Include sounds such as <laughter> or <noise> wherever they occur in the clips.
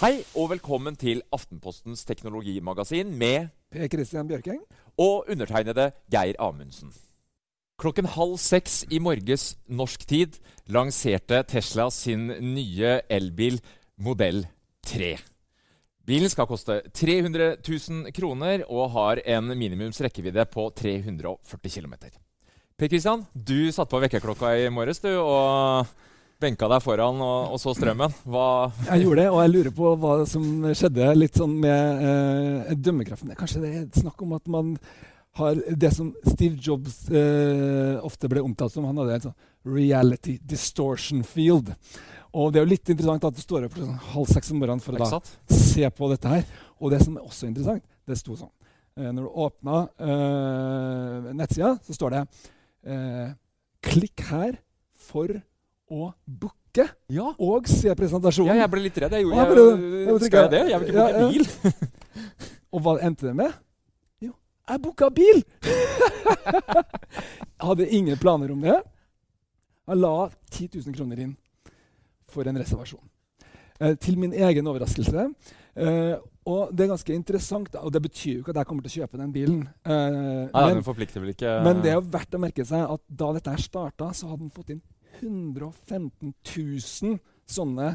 Hei og velkommen til Aftenpostens teknologimagasin med Per Christian Bjørking. og undertegnede Geir Amundsen. Klokken halv seks i morges norsk tid lanserte Tesla sin nye elbil modell 3. Bilen skal koste 300 000 kroner og har en minimums rekkevidde på 340 km. Per Christian, du satte på vekkerklokka i morges du, og benka deg foran og, og så strømmen. Hva Jeg gjorde det, og jeg lurer på hva som skjedde litt sånn med eh, dømmekraften. Kanskje det er snakk om at man har det som Steve Jobs eh, ofte ble omtalt som. Han hadde en sånn reality distortion field. Og det er jo litt interessant at du står opp sånn halv seks om morgenen for å da se på dette her. Og det som er også interessant, det sto sånn eh, Når du åpna eh, nettsida, så står det eh, Klikk her for å booke Ja. og se presentasjonen. ja, jeg ble litt redd. Jeg, gjorde, Ja, jeg, det- skal jeg det? Jeg vil ikke Ja, booke ja. bil. <laughs> Og hva endte det med? Jo, jeg booka bil! <laughs> jeg hadde ingen planer om det. Jeg la 10 000 kroner inn for en reservasjon. Eh, til min egen overraskelse. Eh, og det er ganske interessant, og det betyr jo ikke at jeg kommer til å kjøpe den bilen. Eh, Nei, men, den forplikter vel ikke men det er jo verdt å merke seg at da dette starta, så hadde den fått inn 115 000 sånne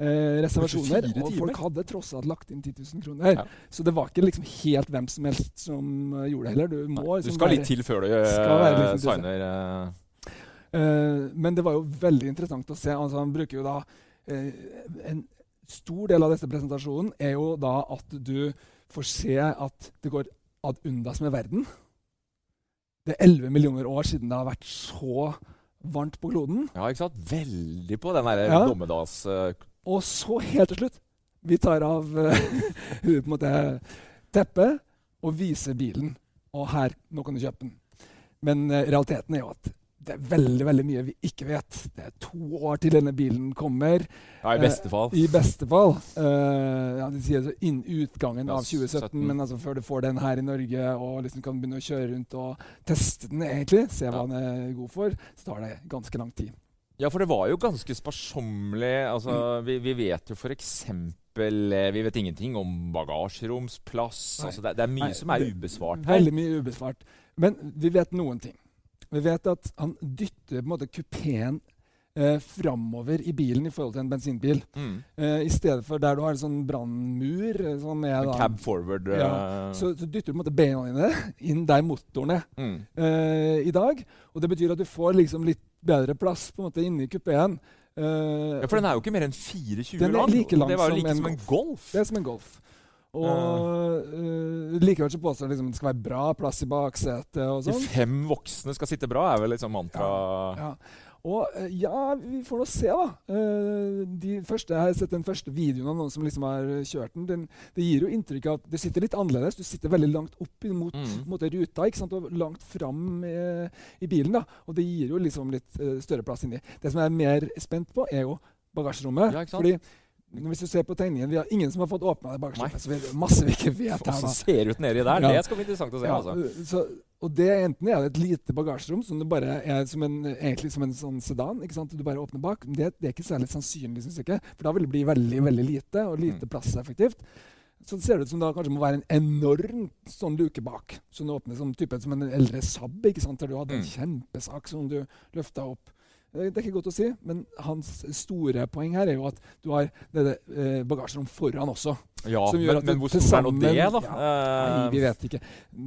eh, reservasjoner. Og folk hadde tross alt lagt inn 10 000 kroner. Ja. Så det var ikke liksom helt hvem som helst som eh, gjorde det heller. Du, må, Du liksom skal være- litt til før du Skal være litt signer eh, Eh, men det var jo veldig interessant å se. Altså, han bruker jo da eh, En stor del av disse presentasjonen er jo da at du får se at det går ad undas med verden. Det er 11 millioner år siden det har vært så varmt på kloden. Ja, ikke sant? Veldig på den derre Ja. dommedags... Uh... Og så helt til slutt Vi tar av <laughs> uh, teppet og viser bilen. Og her, nå kan du kjøpe den. Men uh, realiteten er jo at det er veldig veldig mye vi ikke vet. Det er to år til denne bilen kommer. Ja, i beste fall. I beste fall. Eh, ja, de sier så innen utgangen av 2017, 17. men altså før du får den her i Norge og liksom kan begynne å kjøre rundt og teste den, egentlig, se hva Ja. den er god for, så tar det ganske lang tid. Ja, for det var jo ganske sparsommelig. Altså, Mm. vi, vi vet jo f.eks. Vi vet ingenting om bagasjeromsplass. Altså, det, det er mye Nei, som er ubesvart. Veldig mye ubesvart. Men vi vet noen ting. Vi vet at han dytter på en måte kupeen eh, framover i bilen i forhold til en bensinbil. Mm. Eh, I stedet for der du har en sånn brannmur sånn Cab forward. Ja, eh, så, så dytter du på en måte beina dine inn der motoren er mm. eh, i dag. Og det betyr at du får liksom litt bedre plass på en måte inni kupeen. Eh, Ja, for den er jo ikke mer enn 24 Den er lang. like lang det var jo som like en som en golf. Det er som en Golf. Og uh, likevel så påstår han liksom, det skal være bra plass i baksetet og De sånn. fem voksne skal sitte bra, er vel liksom mantra. Ja. Og eh, ja, vi får nå se, da. Uh, de første, jeg har sett den første videoen av noen som liksom har kjørt den. den. Det gir jo inntrykk av at det sitter litt annerledes. Du sitter veldig langt opp mot Mm. ruta ikke sant? og langt fram i bilen. da. Og det gir jo liksom litt større plass inni. Det som jeg er mer spent på, er jo bagasjerommet. Ja, hvis du ser på tegningen, Vi har ingen som har fått åpna det bagasjerommet. Så vi er masse vi ikke vet her. Hvordan da. ser ut nedi der? Ja. Det skal bli interessant å se. Ja, altså. så, og det er enten er det et lite bagasjerom som det bare er som en, egentlig som en sånn sedan. ikke sant? Du bare åpner bak. Men det, det er ikke særlig sannsynlig, synes jeg ikke. For da vil det bli veldig veldig lite, og lite Mm. plasseffektivt. Så det ser ut som det kanskje må være en enorm sånn luke bak. Som det åpner som, type, som en eldre Saab, ikke sant? der du hadde en Mm. kjempesak som du løfta opp. Eh, Det er ikke godt å si, men hans store poeng her er jo at du har det, eh, bagasjerom foran også. Ja, men, men hvor stor er nå det, da? da? Nei, Eh, vi vet ikke.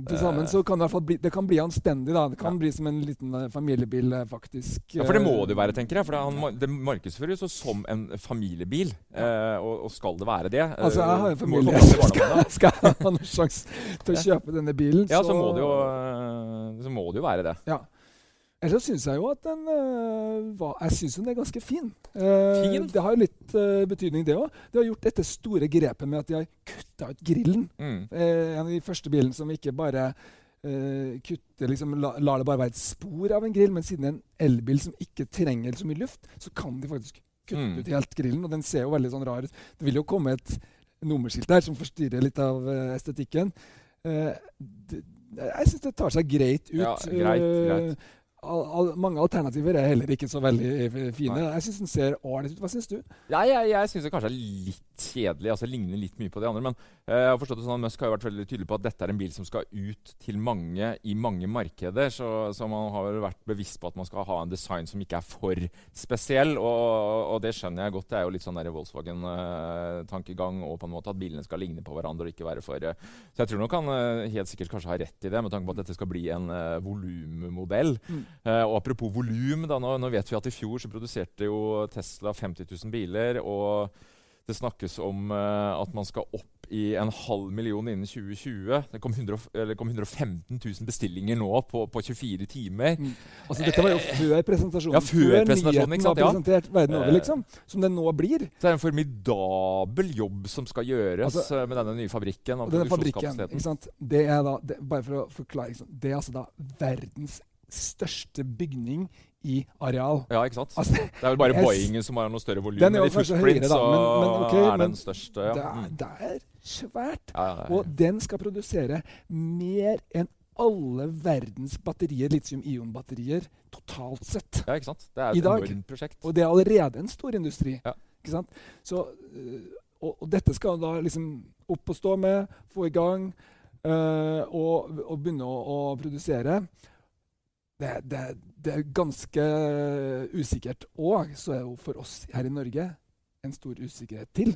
Til sammen så kan det, i hvert fall bli, det kan bli anstendig. da. Det kan bli som en liten eh, familiebil, eh, faktisk. Ja, For det må Eh, det jo være, tenker jeg. For det, han, det markedsføres jo som en familiebil. Ja. og, og skal det være det eh, Altså, jeg har en familie. Skal, skal jeg ha noen sjanse til å kjøpe denne bilen, Ja, så må det jo, eh, så må det jo være det. Ja. Ellers syns jeg jo at den uh, var, Jeg syns den er ganske fin. Uh, Fin? Det har jo litt uh, betydning, det òg. De har gjort dette store grepet med at de har kutta ut grillen. Mm. En av de første bilene som ikke bare kutter liksom, la, lar det bare være et spor av en grill, men siden det er en elbil som ikke trenger så mye luft, så kan de faktisk kutte Mm. ut helt grillen. Og den ser jo veldig sånn rar ut. Det vil jo komme et nummerskilt der som forstyrrer litt av estetikken. Det, jeg syns det tar seg greit ut. Ja, greit, greit. Al, al, mange alternativer er heller ikke så veldig fine. fine. Jeg syns den ser ålreit ut. Hva syns du? Ja, jeg jeg syns det kanskje er litt kjedelig. altså Ligner litt mye på de andre. Men eh, jeg har forstått det sånn at Musk har vært veldig tydelig på at dette er en bil som skal ut til mange i mange markeder. Så, så man har vel vært bevisst på at man skal ha en design som ikke er for spesiell. Og, og det skjønner jeg godt. Det er jo litt sånn Volkswagen-tankegang og på en måte at bilene skal ligne på hverandre og ikke være for eh, Så jeg tror nok han eh, helt sikkert kanskje har rett i det, med tanke på at dette skal bli en uh, volummodell. Mm. Eh, og apropos volum, nå, nå vet vi at i fjor så produserte jo Tesla 50 000 biler. og det snakkes om eh, at man skal opp i en halv million innen 2020. Det kom, 100, eller kom 115 000 bestillinger nå på, på 24 timer. Mm. Altså, dette var jo før presentasjonen. Ja, før presentasjonen, nyheten? Ja. presentert verden over, Eh. liksom. Som det nå blir. Så det er en formidabel jobb som skal gjøres Altså, eh, med denne nye fabrikken. og Og denne fabrikken, ikke sant? Det er da, det, bare for å forklare, det er altså da verdens største bygning i areal. Ja, ikke sant? Altså, Det er vel bare Boeingen som har noe større volum. I footprint høyere da, så men- men okay, er den største. Ja. det, er, Mm. svært. Ja, ja. Og den skal produsere mer enn alle verdens batterier, litium-ion-batterier, totalt sett. ja, ikke sant? Det er et enormt prosjekt. Og det er allerede en stor industri. Ja. Ikke sant? Så, øh, og, og dette skal da liksom opp og stå med, få i gang øh, og, og begynne å, å produsere. Det, det, det er ganske usikkert. Og så er jo for oss her i Norge en stor usikkerhet til.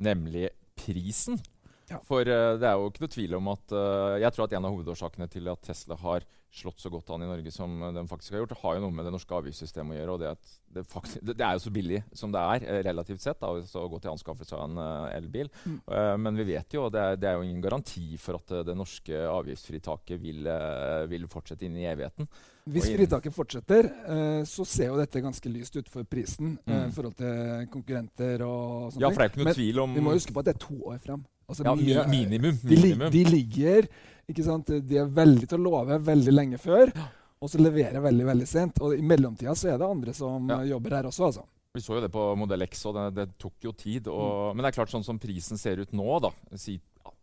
Nemlig prisen. Ja. For uh, det er jo ikke noe tvil om at uh, Jeg tror at en av hovedårsakene til at Tesla har slått så godt an i Norge som den faktisk har gjort, det har jo noe med det norske avgiftssystemet å gjøre. og Det, at det, faktisk, det, det er jo så billig som det er, eh, relativt sett, da, å gå til anskaffelse av en uh, elbil. Mm. Eh, men vi vet jo, og det er, det er jo ingen garanti for at eh, det norske avgiftsfritaket vil, eh, vil fortsette inn i evigheten. Hvis fritaket fortsetter, eh, så ser jo dette ganske lyst ut for prisen eh, Mm. i forhold til konkurrenter og sånne Ja, for det er ikke noe Men tvil om Vi må huske på at det er to år fram. Altså, ja, mye- minimum. de, minimum. de ligger ikke sant? De er veldig til å love veldig lenge før, og så leverer veldig veldig sent. Og i mellomtida så er det andre som Ja. jobber her også, altså. Vi så jo det på Modell X, og det, det tok jo tid. Mm. Men det er klart, sånn som prisen ser ut nå, da Si,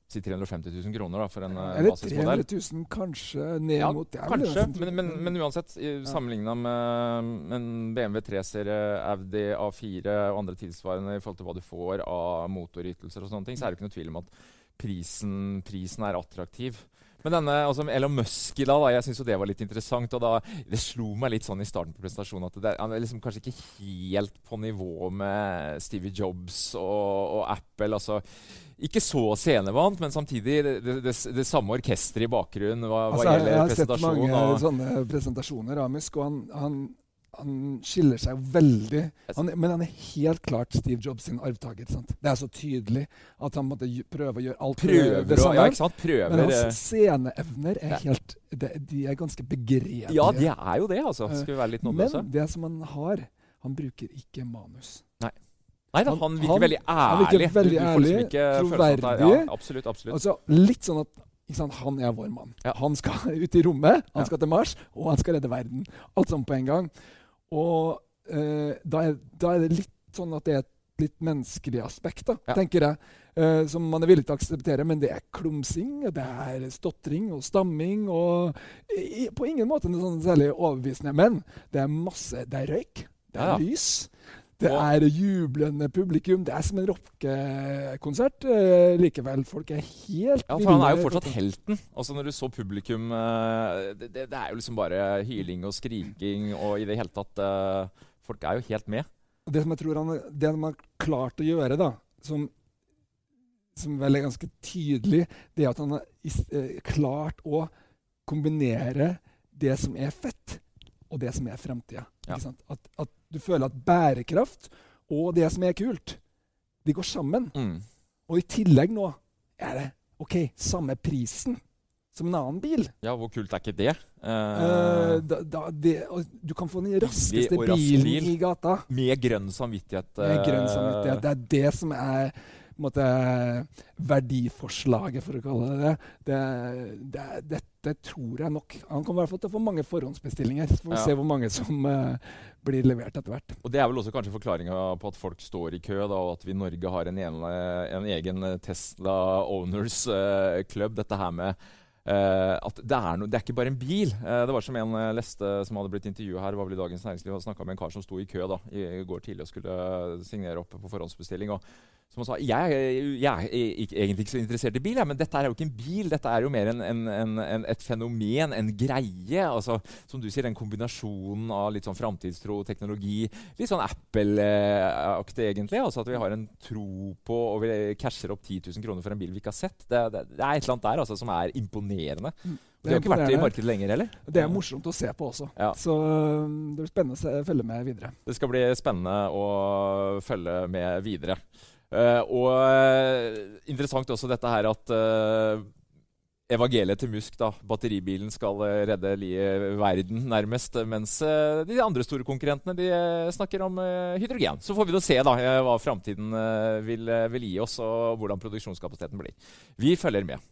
si 350 000 kroner da, for en basismodell. Eller basismodell. 300 000, kanskje ned Ja, mot det. kanskje, men, men, men uansett, i- sammenligna med en BMW 3-serie, Audi A4 og andre tilsvarende i forhold til hva du får av motorytelser og sånne ting, så er det ikke noe tvil om at prisen, prisen er attraktiv. Men denne, altså Elon Musk i dag, da, jeg syns det var litt interessant. og da, Det slo meg litt sånn i starten på presentasjonen at det, han er liksom kanskje ikke helt på nivå med Stevie Jobs og, og Apple. altså Ikke så scenevant, men samtidig det, det, det, samme orkesteret i bakgrunnen hva, hva Altså, jeg, jeg har sett mange og- sånne presentasjoner av Musk, og han, han, han skiller seg veldig. Han, men han er helt klart Steve Jobs sin arvtaker. Det er så tydelig at han måtte prøve å gjøre alt Prøver det samme. Ja, ikke? Prøver men eh, hans sceneevner er helt de, de er ganske begredelige. Ja, de er jo det, altså. Skal vi være litt nådeløse? Men det som han har Han bruker ikke manus. Nei da, han- han virker veldig veldig han virker ærlig. veldig ærlig, liksom ærlig, er- troverdig. Ja, absolutt, absolutt. Altså, litt sånn at Han er vår mann. Ja. Han skal <laughs> ut i rommet, han skal til Mars, og han skal redde verden. Alt sammen på en gang. Og eh, da, er, da er det litt sånn at det er et litt menneskelig aspekt, da, Ja. tenker jeg. eh, som man er villig til å akseptere. Men det er klumsing, det er stotring og stamming. og i, På ingen måte noe sånn særlig overbevisende. Men det er masse Det er røyk, det er Ja, ja. lys. Det er jublende publikum. Det er som en rockekonsert eh, likevel. Folk er helt Ja, for han er jo fortsatt helten. Altså Når du så publikum eh, det, det, er jo liksom bare hyling og skriking og i det hele tatt eh, Folk er jo helt med. Det som jeg tror han, det han har klart å gjøre, da, som, som vel er ganske tydelig, det er at han har klart å kombinere det som er fett, og det som er fremtida. Ja. At, at du føler at bærekraft og det som er kult, de går sammen. Mm. Og i tillegg nå er det OK, samme prisen som en annen bil. Ja, hvor kult er ikke det? Eh, da, da, det, du kan få den raskeste rask bilen bil. i gata. med grønn samvittighet. Med grønn eh, samvittighet. Det er det som er måte, verdiforslaget, for å kalle det det. det, det dette tror jeg nok Han kommer i hvert fall til å få mange forhåndsbestillinger. Så får vi Ja. se hvor mange som uh, blir levert etter hvert. Og Det er vel også kanskje forklaringa på at folk står i kø, da, og at vi i Norge har en, ene, en egen Tesla Owners uh, Club. Dette her med Uh, at det er, no, det er ikke bare en bil. Uh, det var som en uh, leste som hadde blitt intervjua her, var vel i Dagens Næringsliv, og snakka med en kar som sto i kø da, i, i går tidlig og skulle signere opp på forhåndsbestilling. og som han sa, jeg, jeg er egentlig ikke så interessert i bil, jeg, men dette er jo ikke en bil. Dette er jo mer en, en, en, et fenomen, en greie. altså Som du sier, den kombinasjonen av litt sånn framtidstro teknologi. Litt sånn Apple-aktig, egentlig. altså At vi har en tro på og vi casher opp 10 000 kroner for en bil vi ikke har sett. Det, det, det er et eller annet der altså, som er imponerende. Og Det har ikke vært i markedet lenger heller. Det er morsomt å se på også. Ja. Så eh, det blir spennende å følge med videre. Det skal bli spennende å følge med videre. Eh, og eh, interessant også dette her at uh, evangeliet til Musk, da, batteribilen, skal redde verden nærmest. Mens uh, de andre store konkurrentene de snakker om hydrogen. Så får vi da se da, hva framtiden vil, vil gi oss, og hvordan produksjonskapasiteten blir. Vi følger med.